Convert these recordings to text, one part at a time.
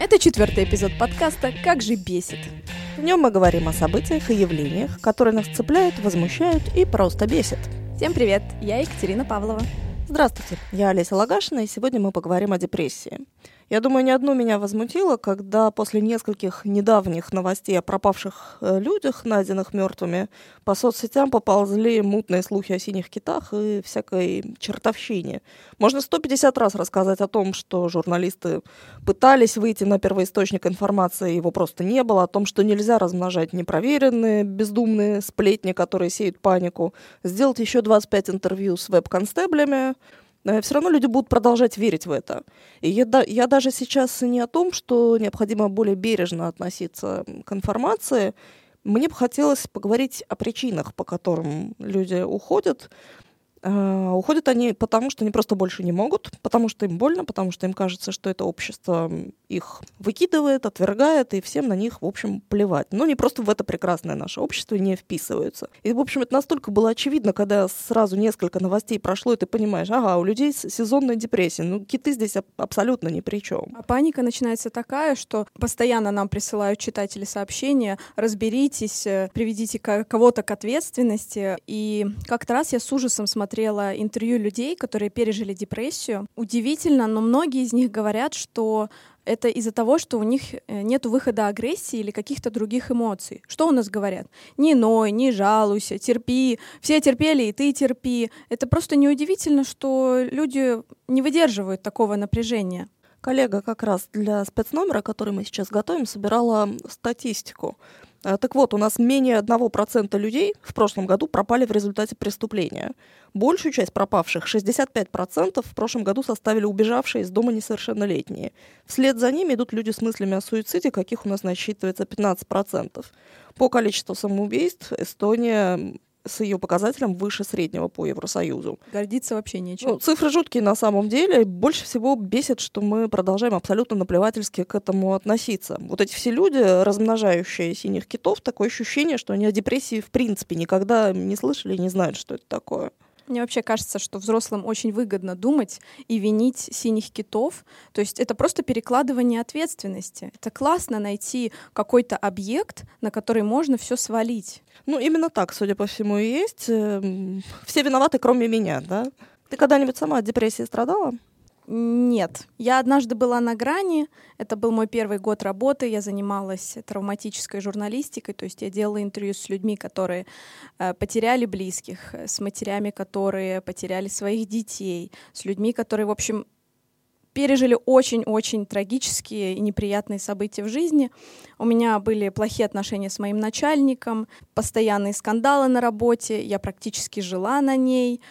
Это четвертый эпизод подкаста «Как же бесит». В нем мы говорим о событиях и явлениях, которые нас цепляют, возмущают и просто бесят. Всем привет, я Екатерина Павлова. Здравствуйте, я Олеся Лагашина, и сегодня мы поговорим о депрессии. Я думаю, ни одно меня возмутило, когда после нескольких недавних новостей о пропавших э, людях, найденных мертвыми, по соцсетям поползли мутные слухи о синих китах и всякой чертовщине. Можно 150 раз рассказать о том, что журналисты пытались выйти на первоисточник информации, его просто не было, о том, что нельзя размножать непроверенные, бездумные сплетни, которые сеют панику, сделать еще 25 интервью с веб-констеблями, все равно люди будут продолжать верить в это. И я, я даже сейчас не о том, что необходимо более бережно относиться к информации. Мне бы хотелось поговорить о причинах, по которым люди уходят, уходят они потому, что они просто больше не могут, потому что им больно, потому что им кажется, что это общество их выкидывает, отвергает, и всем на них, в общем, плевать. Но не просто в это прекрасное наше общество не вписываются. И, в общем, это настолько было очевидно, когда сразу несколько новостей прошло, и ты понимаешь, ага, у людей сезонная депрессия, ну, киты здесь абсолютно ни при чем. А паника начинается такая, что постоянно нам присылают читатели сообщения, разберитесь, э, приведите кого-то к ответственности. И как-то раз я с ужасом смотрела смотрела интервью людей, которые пережили депрессию. Удивительно, но многие из них говорят, что это из-за того, что у них э, нет выхода агрессии или каких-то других эмоций. Что у нас говорят? Не ной, не жалуйся, терпи. Все терпели, и ты терпи. Это просто неудивительно, что люди не выдерживают такого напряжения. Коллега как раз для спецномера, который мы сейчас готовим, собирала статистику. Э, так вот, у нас менее 1% людей в прошлом году пропали в результате преступления. Большую часть пропавших, 65%, в прошлом году составили убежавшие из дома несовершеннолетние. Вслед за ними идут люди с мыслями о суициде, каких у нас насчитывается 15%. По количеству самоубийств Эстония с ее показателем выше среднего по Евросоюзу. Гордиться вообще нечем. Ну, цифры жуткие на самом деле. Больше всего бесит, что мы продолжаем абсолютно наплевательски к этому относиться. Вот эти все люди, размножающие синих китов, такое ощущение, что они о депрессии в принципе никогда не слышали и не знают, что это такое. Мне вообще кажется, что взрослым очень выгодно думать и винить синих китов. То есть это просто перекладывание ответственности. Это классно найти какой-то объект, на который можно все свалить. Ну, именно так, судя по всему, и есть. Эм, все виноваты, кроме меня, да? Ты когда-нибудь сама от депрессии страдала? Нет. Я однажды была на грани. Это был мой первый год работы. Я занималась травматической журналистикой, то есть я делала интервью с людьми, которые э, потеряли близких, с матерями, которые потеряли своих детей, с людьми, которые, в общем, пережили очень-очень трагические и неприятные события в жизни. У меня были плохие отношения с моим начальником, постоянные скандалы на работе, я практически жила на ней.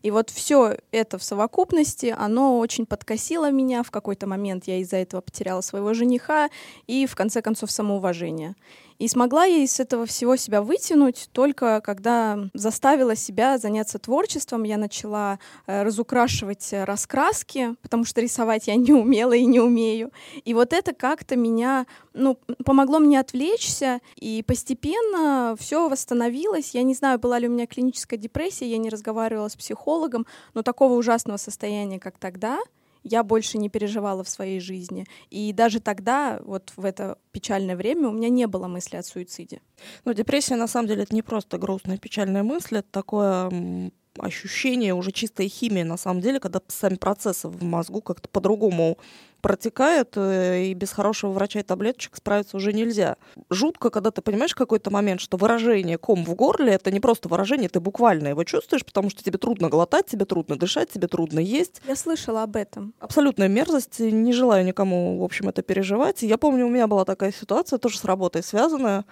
И вот все это в совокупности, оно очень подкосило меня. В какой-то момент я из-за этого потеряла своего жениха и, в конце концов, самоуважение. И смогла я из этого всего себя вытянуть только когда заставила себя заняться творчеством. Я начала э, разукрашивать раскраски, потому что рисовать я не умела и не умею. И вот это как-то меня, ну, помогло мне отвлечься, и постепенно все восстановилось. Я не знаю, была ли у меня клиническая депрессия, я не разговаривала с психологом, но такого ужасного состояния, как тогда, я больше не переживала в своей жизни. И даже тогда, вот в это печальное время, у меня не было мысли о суициде. Ну, депрессия, на самом деле, это не просто грустная печальная мысль, это такое ощущение, уже чистая химия, на самом деле, когда сами процессы в мозгу как-то по-другому протекают, э, и без хорошего врача и таблеточек справиться уже нельзя. Жутко, когда ты понимаешь в какой-то момент, что выражение ком в горле — это не просто выражение, ты буквально его чувствуешь, потому что тебе трудно глотать, тебе трудно дышать, тебе трудно есть. Я слышала об этом. Абсолютная мерзость, не желаю никому, в общем, это переживать. Я помню, у меня была такая ситуация, тоже с работой связанная,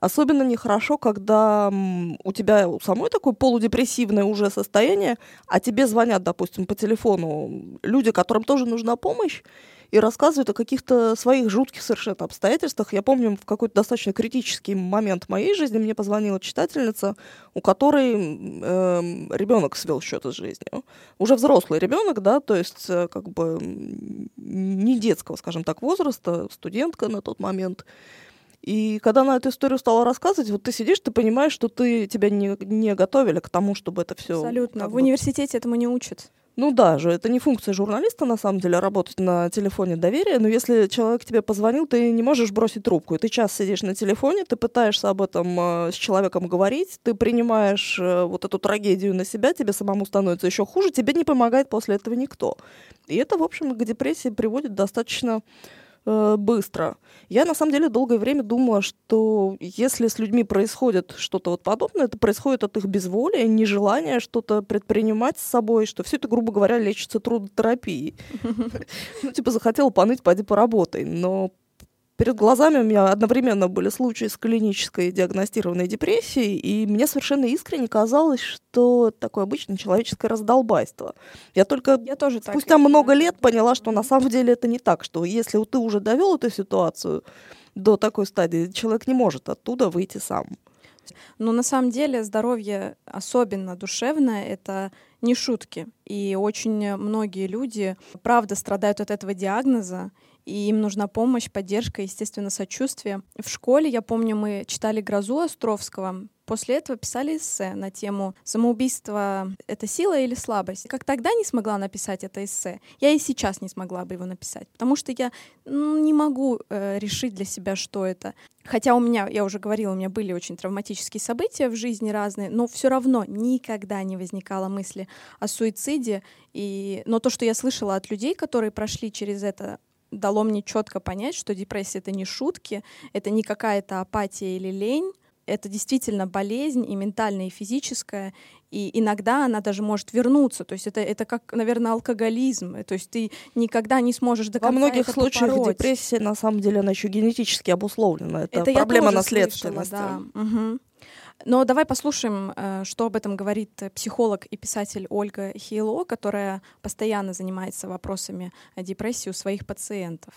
Особенно нехорошо, когда у тебя у самой такое полудепрессивное уже состояние, а тебе звонят, допустим, по телефону люди, которым тоже нужна помощь, и рассказывают о каких-то своих жутких совершенно обстоятельствах. Я помню, в какой-то достаточно критический момент моей жизни мне позвонила читательница, у которой э, ребенок свел счеты с жизнью. Уже взрослый ребенок, да, то есть э, как бы не детского, скажем так, возраста, студентка на тот момент. И когда она эту историю стала рассказывать, вот ты сидишь, ты понимаешь, что ты тебя не, не готовили к тому, чтобы это все. Абсолютно. В бы... университете этому не учат. Ну да же, это не функция журналиста, на самом деле, работать на телефоне доверия, но если человек тебе позвонил, ты не можешь бросить трубку, и ты час сидишь на телефоне, ты пытаешься об этом э, с человеком говорить, ты принимаешь э, вот эту трагедию на себя, тебе самому становится еще хуже, тебе не помогает после этого никто. И это, в общем, к депрессии приводит достаточно Э, быстро. Я на самом деле долгое время думала, что если с людьми происходит что-то вот подобное, это происходит от их безволия, нежелания что-то предпринимать с собой, что все это, грубо говоря, лечится трудотерапией. Ну, типа, захотел поныть, пойди поработай. Но перед глазами у меня одновременно были случаи с клинической диагностированной депрессией, и мне совершенно искренне казалось, что такое обычное человеческое раздолбайство. Я только Я тоже спустя много лет поняла, что на самом деле это не так, что если ты уже довел эту ситуацию до такой стадии, человек не может оттуда выйти сам. Но на самом деле здоровье, особенно душевное, это не шутки. И очень многие люди, правда, страдают от этого диагноза, и им нужна помощь, поддержка, естественно, сочувствие. В школе, я помню, мы читали «Грозу» Островского, После этого писали эссе на тему «Самоубийство — это сила или слабость?». Как тогда не смогла написать это эссе, я и сейчас не смогла бы его написать, потому что я ну, не могу э, решить для себя, что это. Хотя у меня, я уже говорила, у меня были очень травматические события в жизни разные, но все равно никогда не возникало мысли о суициде. И... Но то, что я слышала от людей, которые прошли через это, дало мне четко понять, что депрессия это не шутки, это не какая-то апатия или лень, это действительно болезнь и ментальная, и физическая, и иногда она даже может вернуться. То есть это, это как, наверное, алкоголизм. То есть ты никогда не сможешь до конца Во многих это случаях побороть. депрессия, на самом деле, она еще генетически обусловлена. Это, это проблема наследственности. Слышала, да. угу. Но давай послушаем, э, что об этом говорит психолог и писатель Ольга Хейло, которая постоянно занимается вопросами депрессии у своих пациентов.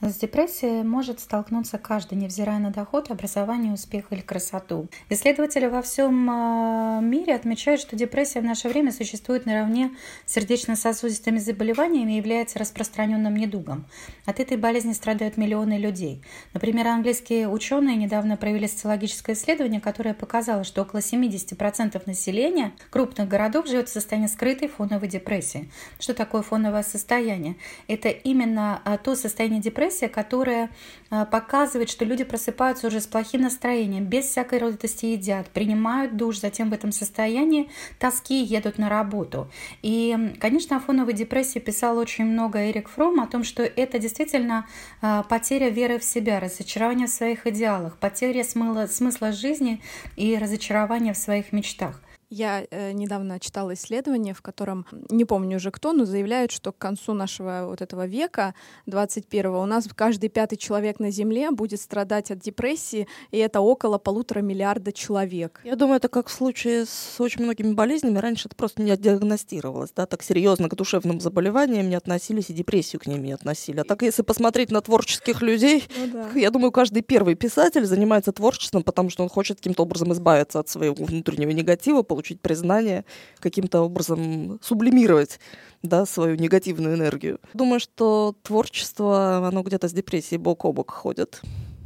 С депрессией может столкнуться каждый, невзирая на доход, образование, успех или красоту. Исследователи во всем а, мире отмечают, что депрессия в наше время существует наравне с сердечно-сосудистыми заболеваниями и является распространенным недугом. От этой болезни страдают миллионы людей. Например, английские ученые недавно провели социологическое исследование, которое показало, что около 70% населения крупных городов живет в состоянии скрытой фоновой депрессии. Что такое фоновое состояние? Это именно а, то состояние депрессии, депрессия, которая а, показывает, что люди просыпаются уже с плохим настроением, без всякой радости едят, принимают душ, затем в этом состоянии тоски едут на работу. И, конечно, о фоновой депрессии писал очень много Эрик Фром о том, что это действительно а, потеря веры в себя, разочарование в своих идеалах, потеря смысла, смысла жизни и разочарование в своих мечтах. Я э, недавно читала исследование, в котором, не помню уже кто, но заявляют, что к концу нашего вот этого века, 21-го, у нас каждый пятый человек на Земле будет страдать от депрессии, и это около полутора миллиарда человек. Я думаю, это как в случае с очень многими болезнями. Раньше это просто не диагностировалось, да, так серьезно к душевным заболеваниям не относились и депрессию к ним не относили. А так, если посмотреть на творческих людей, ну, да. я думаю, каждый первый писатель занимается творчеством, потому что он хочет каким-то образом избавиться от своего внутреннего негатива, получить признание, каким-то образом сублимировать да, свою негативную энергию. Думаю, что творчество, оно где-то с депрессией бок о бок ходит.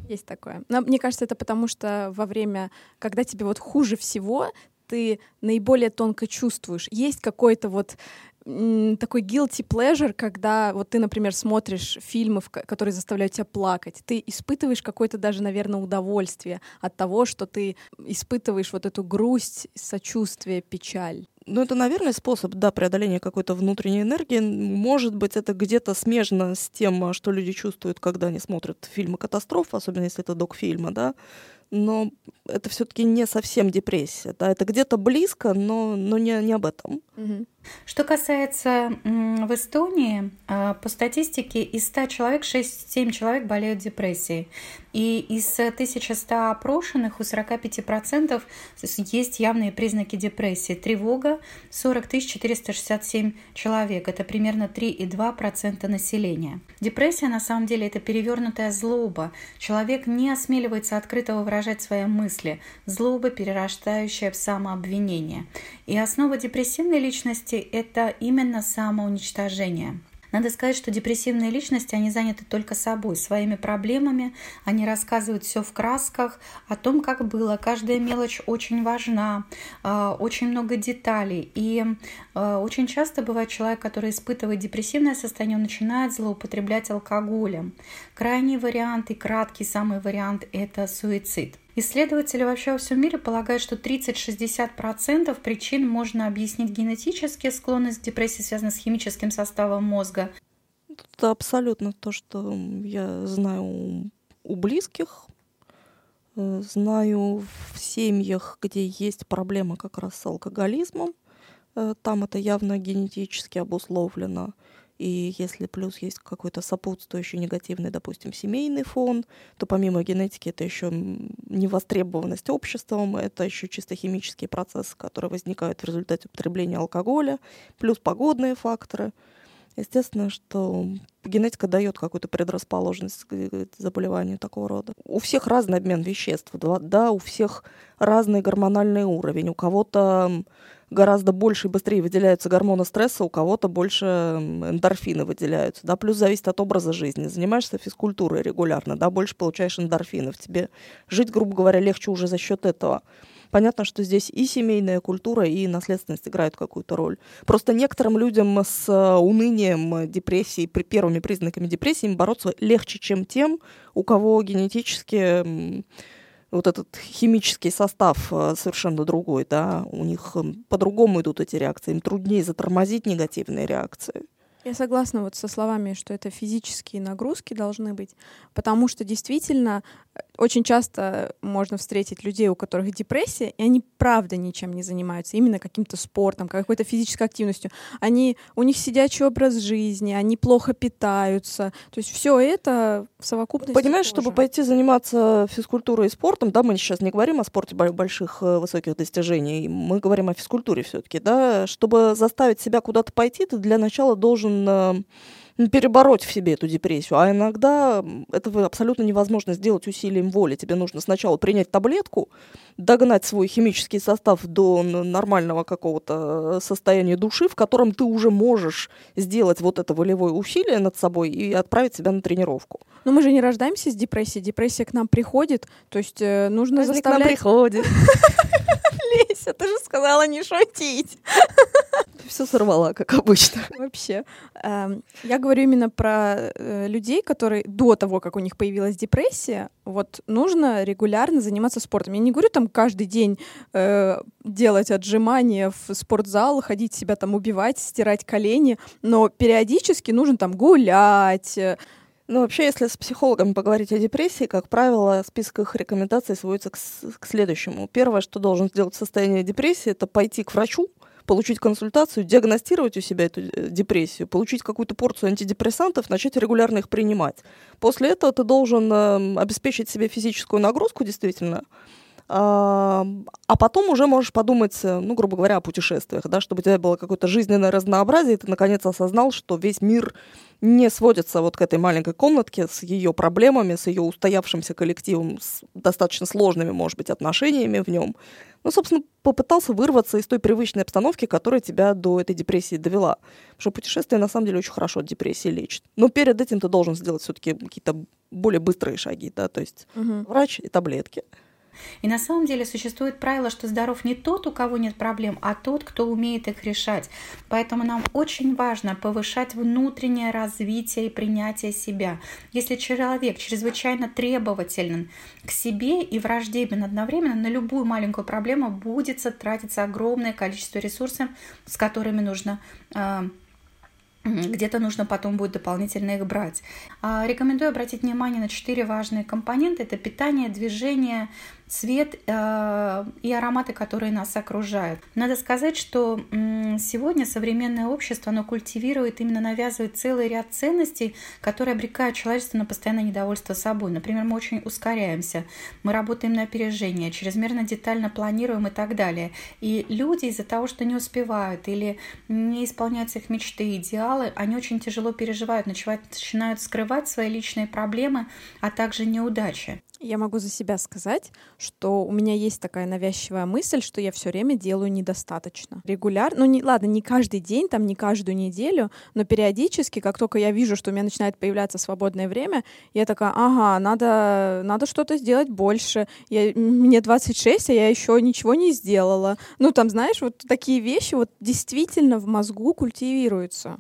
Есть такое. Но мне кажется, это потому, что во время, когда тебе вот хуже всего, ты наиболее тонко чувствуешь. Есть какой-то вот такой guilty pleasure, когда вот ты, например, смотришь фильмы, которые заставляют тебя плакать, ты испытываешь какое-то даже, наверное, удовольствие от того, что ты испытываешь вот эту грусть, сочувствие, печаль. Ну, это, наверное, способ, да, преодоления какой-то внутренней энергии. Может быть, это где-то смежно с тем, что люди чувствуют, когда они смотрят фильмы катастроф, особенно если это док-фильмы, да. Но это все-таки не совсем депрессия, да, это где-то близко, но, но не, не об этом. Угу. Что касается в Эстонии, а, по статистике из 100 человек 6-7 человек болеют депрессией. И из 1100 опрошенных у 45% есть явные признаки депрессии. Тревога 40 467 человек. Это примерно 3,2% населения. Депрессия на самом деле это перевернутая злоба. Человек не осмеливается открыто выражать свои мысли. Злоба, перерастающая в самообвинение. И основа депрессивной личности – это именно самоуничтожение. Надо сказать, что депрессивные личности, они заняты только собой, своими проблемами, они рассказывают все в красках, о том, как было. Каждая мелочь очень важна, а, очень много деталей. И а, очень часто бывает человек, который испытывает депрессивное состояние, он начинает злоупотреблять алкоголем. Крайний вариант и краткий самый вариант – это суицид. Исследователи вообще во всем мире полагают, что 30-60% причин можно объяснить генетически. Склонность к депрессии связана с химическим составом мозга. Это абсолютно то, что я знаю у близких. Знаю в семьях, где есть проблема как раз с алкоголизмом. Э, там это явно генетически обусловлено. И если плюс есть какой-то сопутствующий негативный, допустим, семейный фон, то помимо генетики это еще невостребованность обществом, это еще чисто химические процессы, которые возникают в результате употребления алкоголя, плюс погодные факторы. Естественно, что генетика дает какую-то предрасположенность к заболеванию такого рода. У всех разный обмен веществ, да, у всех разный гормональный уровень. У кого-то гораздо больше и быстрее выделяются гормоны стресса, у кого-то больше эндорфины выделяются, да, плюс зависит от образа жизни. Занимаешься физкультурой регулярно, да, больше получаешь эндорфинов, тебе жить, грубо говоря, легче уже за счет этого. Понятно, что здесь и семейная культура, и наследственность играют какую-то роль. Просто некоторым людям с э, унынием, депрессией, при первыми признаками депрессии бороться легче, чем тем, у кого генетически вот этот химический состав э, совершенно другой, да, у них эм, по-другому идут эти реакции, им труднее затормозить негативные реакции. Я согласна вот со словами, что это физические нагрузки должны быть, потому что действительно э, очень часто можно встретить людей, у которых депрессия, и они правда ничем не занимаются, именно каким-то спортом, какой-то физической активностью. Они, у них сидячий образ жизни, они плохо питаются. То есть все это в совокупности. Понимаешь, тоже. чтобы пойти заниматься физкультурой и спортом, да, мы сейчас не говорим о спорте больших э, высоких достижений, мы говорим о физкультуре все-таки, да, чтобы заставить себя куда-то пойти, ты для начала должен э, перебороть в себе эту депрессию. А иногда это абсолютно невозможно сделать усилием воли. Тебе нужно сначала принять таблетку, догнать свой химический состав до нормального какого-то состояния души, в котором ты уже можешь сделать вот это волевое усилие над собой и отправить себя на тренировку. Но мы же не рождаемся с депрессией. Депрессия к нам приходит. То есть э, нужно Она заставлять... к нам приходит. Леся, ты же сказала не шутить. Все сорвала, как обычно. Вообще. Эм, я говорю именно про э, людей, которые до того, как у них появилась депрессия, вот нужно регулярно заниматься спортом. Я не говорю там каждый день э, делать отжимания в спортзал, ходить себя там убивать, стирать колени, но периодически нужно там гулять, э, ну, вообще, если с психологами поговорить о депрессии, как правило, список их рекомендаций сводится к, к следующему. Первое, что должен сделать в состоянии депрессии, это пойти к врачу, получить консультацию, диагностировать у себя эту э, депрессию, получить какую-то порцию антидепрессантов, начать регулярно их принимать. После этого ты должен э, обеспечить себе физическую нагрузку действительно, а, потом уже можешь подумать, э, ну, грубо говоря, о путешествиях, да, чтобы у тебя было какое-то жизненное разнообразие, и ты наконец осознал, что весь мир не сводится вот к этой маленькой комнатке с ее проблемами, с ее устоявшимся коллективом, с достаточно сложными, может быть, отношениями в нем. Ну, собственно, попытался вырваться из той привычной обстановки, которая тебя до этой депрессии довела. Потому что путешествие, на самом деле, очень хорошо от депрессии лечит. Но перед этим ты должен сделать все-таки какие-то более быстрые шаги, да, то есть угу. врач и таблетки. И на самом деле существует правило, что здоров не тот, у кого нет проблем, а тот, кто умеет их решать. Поэтому нам очень важно повышать внутреннее развитие и принятие себя. Если человек чрезвычайно требователен к себе и враждебен одновременно, на любую маленькую проблему будет тратиться огромное количество ресурсов, с которыми нужно э, где-то нужно потом будет дополнительно их брать. А, рекомендую обратить внимание на четыре важные компонента. Это питание, движение, цвет э, и ароматы, которые нас окружают. Надо сказать, что сегодня современное общество, оно культивирует, именно навязывает целый ряд ценностей, которые обрекают человечество на постоянное недовольство собой. Например, мы очень ускоряемся, мы работаем на опережение, чрезмерно детально планируем и так далее. И люди из-за того, что не успевают или не исполняются их мечты, идеалы, они очень тяжело переживают, начинают скрывать свои личные проблемы, а также неудачи. Я могу за себя сказать, что у меня есть такая навязчивая мысль, что я все время делаю недостаточно. Регулярно, ну не, ладно, не каждый день, там не каждую неделю, но периодически, как только я вижу, что у меня начинает появляться свободное время, я такая, ага, надо, надо что-то сделать больше. Я, мне 26, а я еще ничего не сделала. Ну там, знаешь, вот такие вещи вот действительно в мозгу культивируются.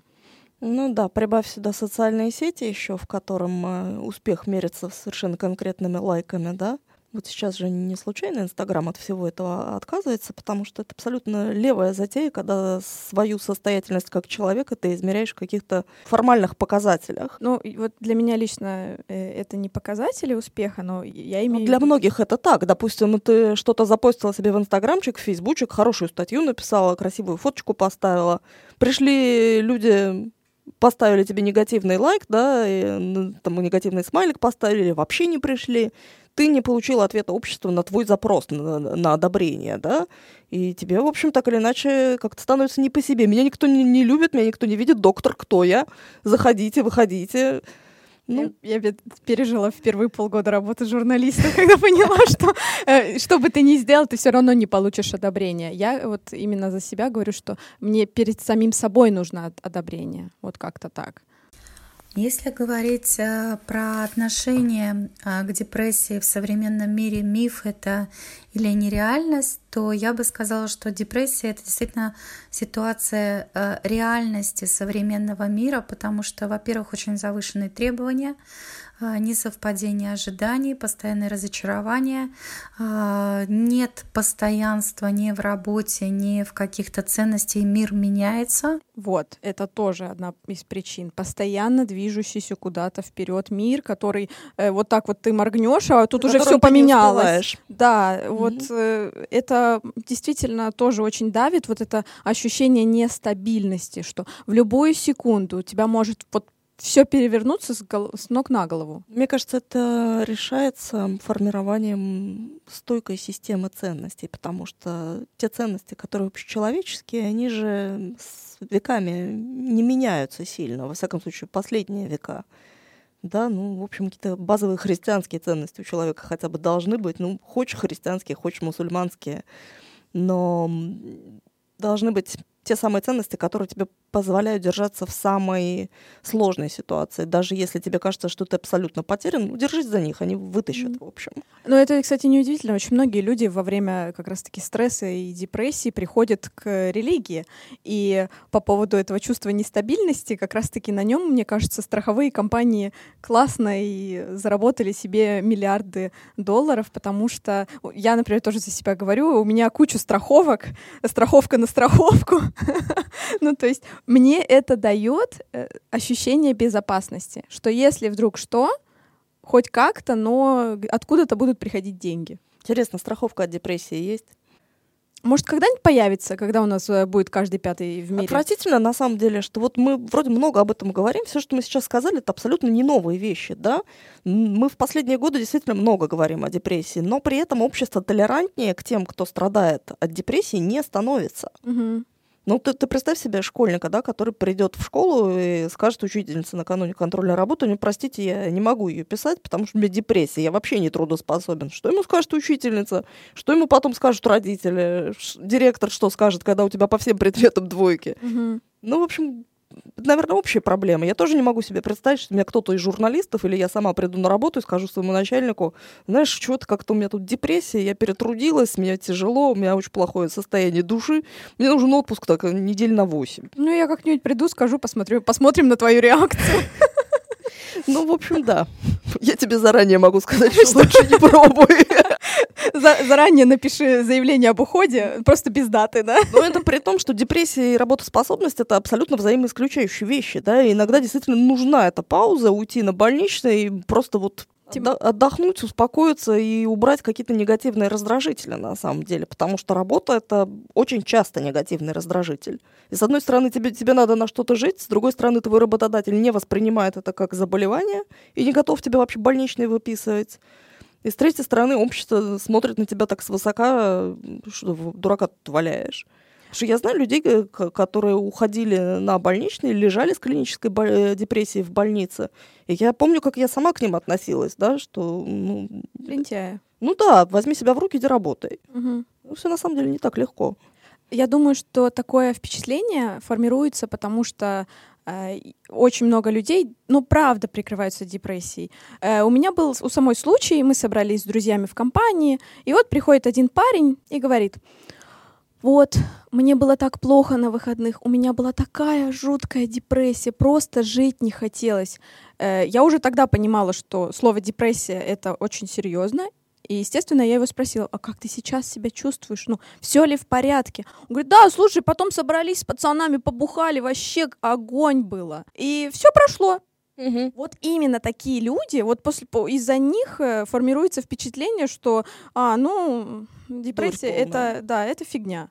Ну да, прибавь сюда социальные сети еще, в котором э, успех мерится совершенно конкретными лайками, да. Вот сейчас же не случайно Инстаграм от всего этого отказывается, потому что это абсолютно левая затея, когда свою состоятельность как человека ты измеряешь в каких-то формальных показателях. Ну, вот для меня лично э, это не показатели успеха, но я ну, имею... Ну, для многих это так. Допустим, ну, ты что-то запостила себе в Инстаграмчик, в Фейсбучик, хорошую статью написала, красивую фоточку поставила. Пришли люди поставили тебе негативный лайк, да, и, там негативный смайлик поставили, вообще не пришли, ты не получил ответа общества на твой запрос на, на одобрение, да, и тебе, в общем, так или иначе как-то становится не по себе. Меня никто не, не любит, меня никто не видит, доктор, кто я? Заходите, выходите. Ну, я, я пережила в первые полгода работы журналиста, когда поняла, что э, что бы ты ни сделал, ты все равно не получишь одобрения. Я вот именно за себя говорю, что мне перед самим собой нужно одобрение. Вот как-то так. Если говорить э, про отношение э, к депрессии в современном мире, миф это или нереальность, то я бы сказала, что депрессия это действительно ситуация э, реальности современного мира, потому что, во-первых, очень завышенные требования, а, несовпадение ожиданий, постоянное разочарование, а, нет постоянства ни в работе, ни в каких-то ценностях, мир меняется. Вот, это тоже одна из причин. Постоянно движущийся куда-то вперед мир, который э, вот так вот ты моргнешь, а тут уже все поменялось. Да, mm-hmm. вот э, это действительно тоже очень давит, вот это ощущение нестабильности, что в любую секунду у тебя может вот все перевернуться с, гол- с ног на голову? Мне кажется, это решается формированием стойкой системы ценностей, потому что те ценности, которые общечеловеческие, они же с веками не меняются сильно, во всяком случае, последние века. Да, ну, в общем, какие-то базовые христианские ценности у человека хотя бы должны быть. Ну, хочешь христианские, хочешь мусульманские. Но должны быть те самые ценности, которые тебе позволяют держаться в самой сложной ситуации. Даже если тебе кажется, что ты абсолютно потерян, ну, держись за них, они вытащат, в общем. Ну, это, кстати, неудивительно. Очень многие люди во время как раз-таки стресса и депрессии приходят к религии. И по поводу этого чувства нестабильности, как раз-таки на нем, мне кажется, страховые компании классно и заработали себе миллиарды долларов, потому что я, например, тоже за себя говорю, у меня куча страховок, страховка на страховку. Ну, то есть мне это дает э, ощущение безопасности, что если вдруг что, хоть как-то, но откуда-то будут приходить деньги. Интересно, страховка от депрессии есть? Может, когда-нибудь появится, когда у нас э, будет каждый пятый в мире? Отвратительно, на самом деле, что вот мы вроде много об этом говорим, все, что мы сейчас сказали, это абсолютно не новые вещи, да? Мы в последние годы действительно много говорим о депрессии, но при этом общество толерантнее к тем, кто страдает от депрессии, не становится. Угу. Ну, ты, ты представь себе школьника, да, который придет в школу и скажет учительнице накануне контрольной работы, ну, простите, я не могу ее писать, потому что у меня депрессия, я вообще не трудоспособен. Что ему скажет учительница? Что ему потом скажут родители? Директор что скажет, когда у тебя по всем предметам двойки? Угу. Ну, в общем, наверное, общая проблема. Я тоже не могу себе представить, что у меня кто-то из журналистов или я сама приду на работу и скажу своему начальнику, знаешь, что-то как-то у меня тут депрессия, я перетрудилась, мне тяжело, у меня очень плохое состояние души, мне нужен отпуск так недель на восемь. Ну, я как-нибудь приду, скажу, посмотрю, посмотрим на твою реакцию. Ну, в общем, да. Я тебе заранее могу сказать, что лучше не пробуй. Заранее напиши заявление об уходе, просто без даты, да? Но это при том, что депрессия и работоспособность — это абсолютно взаимоисключающие вещи, да, и иногда действительно нужна эта пауза, уйти на больничный и просто вот отдохнуть, успокоиться и убрать какие-то негативные раздражители на самом деле, потому что работа это очень часто негативный раздражитель. И с одной стороны тебе, тебе надо на что-то жить, с другой стороны твой работодатель не воспринимает это как заболевание и не готов тебе вообще больничный выписывать. И с третьей стороны общество смотрит на тебя так свысока, что дурака тут валяешь. что я знаю людей, э, которые уходили на больничный, лежали с клинической э, депрессией в больнице. И я помню, как я сама к ним относилась, да, что... Ну, Лентяя. Ну да, возьми себя в руки, иди работай. Угу. Ну, все на самом деле не так легко. Я думаю, что такое впечатление формируется, потому что э, очень много людей, ну, правда, прикрываются депрессией. Э, у меня был у самой случай, мы собрались с друзьями в компании, и вот приходит один парень и говорит, вот, мне было так плохо на выходных, у меня была такая жуткая депрессия, просто жить не хотелось. Э, я уже тогда понимала, что слово депрессия это очень серьезно, и, естественно, я его спросила, а как ты сейчас себя чувствуешь? Ну, все ли в порядке? Он говорит, да, слушай, потом собрались с пацанами, побухали, вообще огонь было. И все прошло. Угу. Вот именно такие люди, вот после из-за них э, формируется впечатление, что, а, ну, депрессия это, да, это фигня.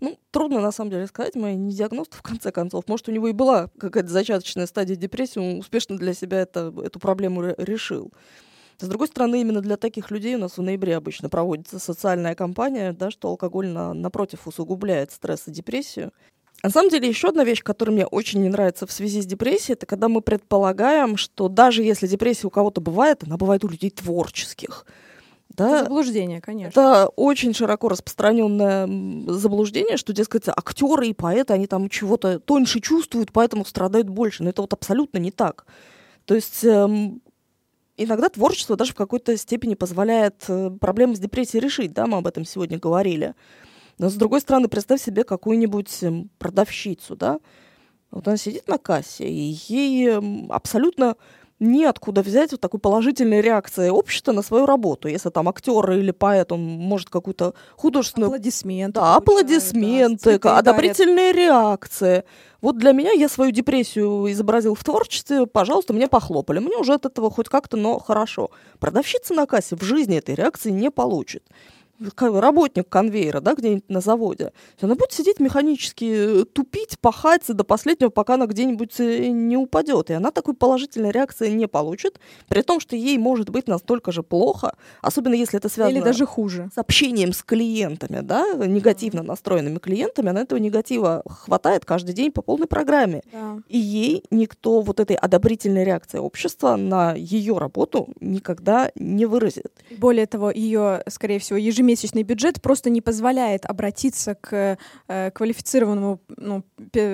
Ну, трудно на самом деле сказать, мы не диагност в конце концов. Может, у него и была какая-то зачаточная стадия депрессии, он успешно для себя это, эту проблему решил. С другой стороны, именно для таких людей у нас в ноябре обычно проводится социальная кампания, да, что алкоголь, на, напротив, усугубляет стресс и депрессию. На самом деле, еще одна вещь, которая мне очень не нравится в связи с депрессией, это когда мы предполагаем, что даже если депрессия у кого-то бывает, она бывает у людей творческих. Да, заблуждение, конечно. Это очень широко распространенное заблуждение, что, дескать, актеры и поэты, они там чего-то тоньше чувствуют, поэтому страдают больше. Но это вот абсолютно не так. То есть эм, иногда творчество даже в какой-то степени позволяет э, проблемы с депрессией решить, да, мы об этом сегодня говорили. Но, с другой стороны, представь себе какую-нибудь эм, продавщицу, да, вот она сидит на кассе, и ей эм, абсолютно неоткуда взять вот такой положительной реакции общества на свою работу. Если там актер или поэт, он может какую-то художественную... Аплодисменты. Да, аплодисменты, да, одобрительные дарят. реакции. Вот для меня я свою депрессию изобразил в творчестве, пожалуйста, мне похлопали. Мне уже от этого хоть как-то, но хорошо. Продавщица на кассе в жизни этой реакции не получит работник конвейера, да, где-нибудь на заводе, она будет сидеть механически, э, тупить, пахать до последнего, пока она где-нибудь э, не упадет. И она такой положительной реакции не получит, при том, что ей может быть настолько же плохо, особенно если это связано Или даже хуже. с общением с клиентами, да, негативно настроенными клиентами, она этого негатива хватает каждый день по полной программе. Да. И ей никто вот этой одобрительной реакции общества на ее работу никогда не выразит. Более того, ее, скорее всего, ежемесячно ежемесячный бюджет просто не позволяет обратиться к э, квалифицированному ну,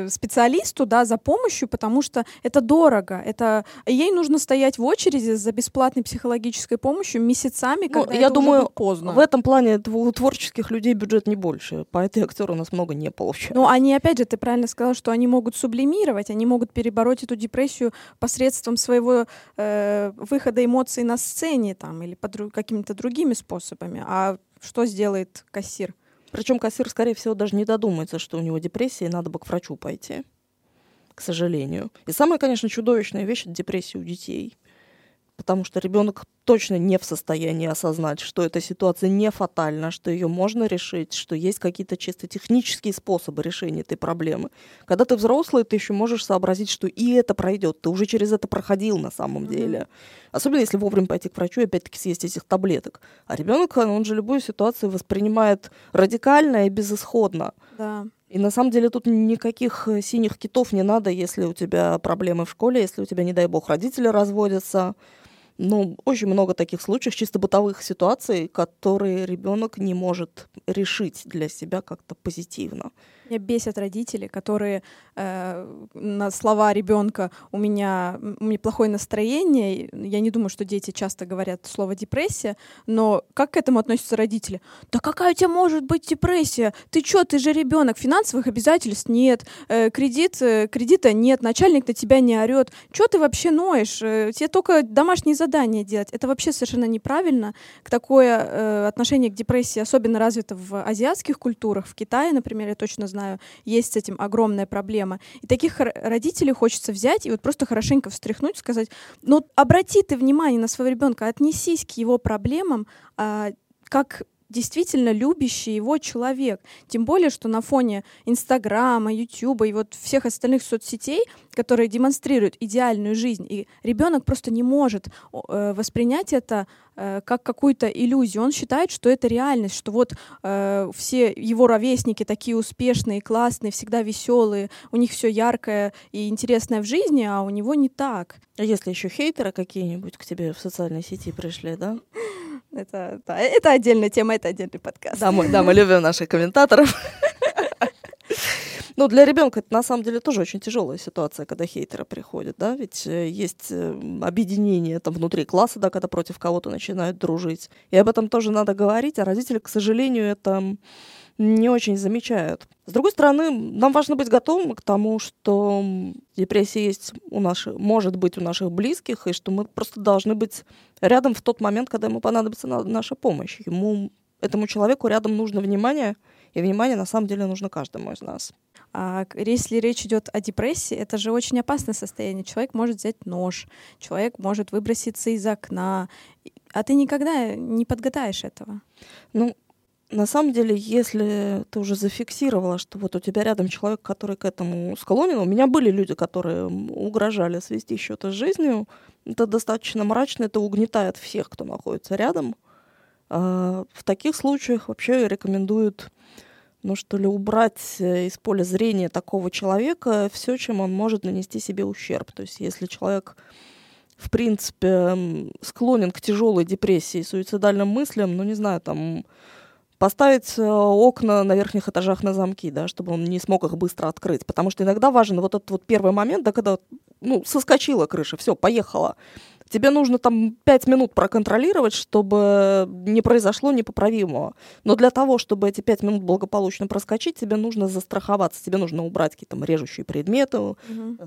специалисту да, за помощью, потому что это дорого. Это... Ей нужно стоять в очереди за бесплатной психологической помощью месяцами, ну, когда я это думаю, уже поздно. В этом плане у творческих людей бюджет не больше. Поэты и актеры у нас много не получают. Ну, они, опять же, ты правильно сказала, что они могут сублимировать, они могут перебороть эту депрессию посредством своего э, выхода эмоций на сцене там, или под какими-то другими способами. А что сделает кассир? Причем кассир, скорее всего, даже не додумается, что у него депрессия, и надо бы к врачу пойти. К сожалению. И самая, конечно, чудовищная вещь — это депрессия у детей потому что ребенок точно не в состоянии осознать, что эта ситуация не фатальна, что ее можно решить, что есть какие-то чисто технические способы решения этой проблемы. Когда ты взрослый, ты еще можешь сообразить, что и это пройдет, ты уже через это проходил на самом mm-hmm. деле. Особенно если вовремя пойти к врачу и опять-таки съесть этих таблеток. А ребенок, он же любую ситуацию воспринимает радикально и безысходно. Да. И на самом деле тут никаких э, синих китов не надо, если у тебя проблемы в школе, если у тебя, не дай бог, родители разводятся, ну, очень много таких случаев, чисто бытовых ситуаций, которые ребенок не может решить для себя как-то позитивно. Меня бесят родители, которые э, на слова ребенка у меня, у меня плохое настроение. Я не думаю, что дети часто говорят слово депрессия, но как к этому относятся родители? Да какая у тебя может быть депрессия? Ты что, ты же ребенок, финансовых обязательств нет, э, кредит, э, кредита нет, начальник на тебя не орет. Что ты вообще ноешь? Э, тебе только домашние задания делать. Это вообще совершенно неправильно. К такое э, отношение к депрессии особенно развито в азиатских культурах, в Китае, например, я точно знаю, есть с этим огромная проблема. И таких родителей хочется взять и вот просто хорошенько встряхнуть, сказать, ну обрати ты внимание на своего ребенка, отнесись к его проблемам а, как действительно любящий его человек. Тем более, что на фоне Инстаграма, Ютуба и вот всех остальных соцсетей, которые демонстрируют идеальную жизнь, и ребенок просто не может э, воспринять это э, как какую-то иллюзию. Он считает, что это реальность, что вот э, все его ровесники такие успешные, классные, всегда веселые, у них все яркое и интересное в жизни, а у него не так. А если еще хейтеры какие-нибудь к тебе в социальной сети пришли, да? Это, да, это отдельная тема, это отдельный подкаст. Да, мы, да, мы любим наших комментаторов. Ну, для ребенка это на самом деле тоже очень тяжелая ситуация, когда хейтеры приходят, да, ведь э, есть э, объединение там внутри класса, да, когда против кого-то начинают дружить. И об этом тоже надо говорить, а родители, к сожалению, это не очень замечают. С другой стороны, нам важно быть готовым к тому, что депрессия есть у наших, может быть у наших близких, и что мы просто должны быть рядом в тот момент, когда ему понадобится наша помощь. Ему, этому человеку рядом нужно внимание, и внимание на самом деле нужно каждому из нас. А если речь идет о депрессии, это же очень опасное состояние. Человек может взять нож, человек может выброситься из окна, а ты никогда не подгадаешь этого. Ну, на самом деле, если ты уже зафиксировала, что вот у тебя рядом человек, который к этому склонен, у меня были люди, которые угрожали свести счеты с жизнью, это достаточно мрачно, это угнетает всех, кто находится рядом. А в таких случаях вообще рекомендуют ну что ли, убрать э, из поля зрения такого человека все, чем он может нанести себе ущерб. То есть если человек в принципе, склонен к тяжелой депрессии, суицидальным мыслям, ну, не знаю, там, поставить э, окна на верхних этажах на замки, да, чтобы он не смог их быстро открыть. Потому что иногда важен вот этот вот первый момент, да, когда, ну, соскочила крыша, все, поехала тебе нужно там пять минут проконтролировать, чтобы не произошло непоправимого. Но для того, чтобы эти пять минут благополучно проскочить, тебе нужно застраховаться, тебе нужно убрать какие-то режущие предметы, угу.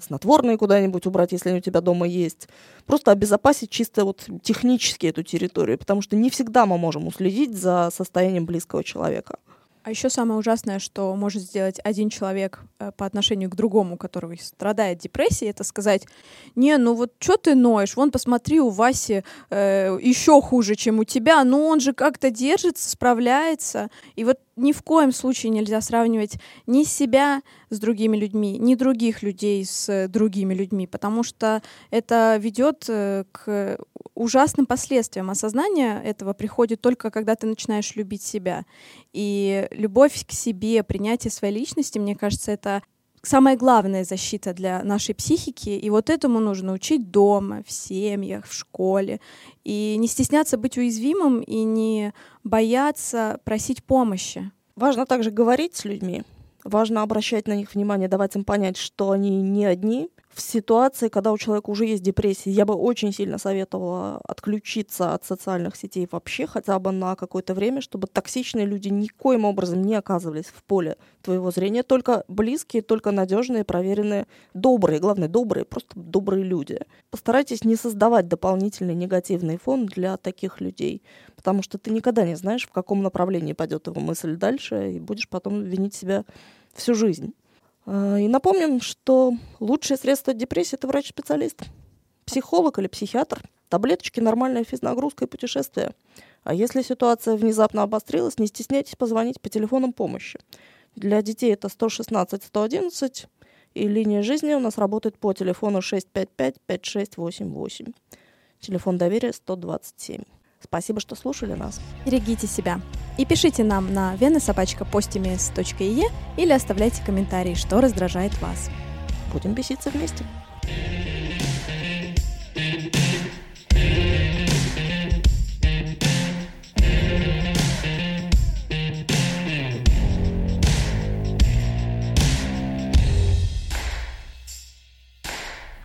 снотворные куда-нибудь убрать, если они у тебя дома есть. Просто обезопасить чисто вот технически эту территорию, потому что не всегда мы можем уследить за состоянием близкого человека. А еще самое ужасное, что может сделать один человек э, по отношению к другому, который страдает депрессией, это сказать, не, ну вот что ты ноешь, вон посмотри, у Васи э, еще хуже, чем у тебя, но он же как-то держится, справляется. И вот ни в коем случае нельзя сравнивать ни себя с другими людьми, ни других людей с другими людьми, потому что это ведет э, к ужасным последствиям. Осознание этого приходит только когда ты начинаешь любить себя. И любовь к себе, принятие своей личности, мне кажется, это самая главная защита для нашей психики. И вот этому нужно учить дома, в семьях, в школе. И не стесняться быть уязвимым и не бояться просить помощи. Важно также говорить с людьми. Важно обращать на них внимание, давать им понять, что они не одни, в ситуации, когда у человека уже есть депрессия, я бы очень сильно советовала отключиться от социальных сетей вообще хотя бы на какое-то время, чтобы токсичные люди никоим образом не оказывались в поле твоего зрения. Только близкие, только надежные, проверенные, добрые, главное, добрые, просто добрые люди. Постарайтесь не создавать дополнительный негативный фон для таких людей, потому что ты никогда не знаешь, в каком направлении пойдет его мысль дальше, и будешь потом винить себя всю жизнь. А, и напомним, что лучшее средство от депрессии – это врач-специалист. Психолог или психиатр. Таблеточки, нормальная физнагрузка и путешествие. А если ситуация внезапно обострилась, не стесняйтесь позвонить по телефонам помощи. Для детей это 116-111, и линия жизни у нас работает по телефону 655-5688. Телефон доверия 127. Спасибо, что слушали нас. Берегите себя. И пишите нам на венасобачка.постимес.е или оставляйте комментарии, что раздражает вас. Будем беситься вместе.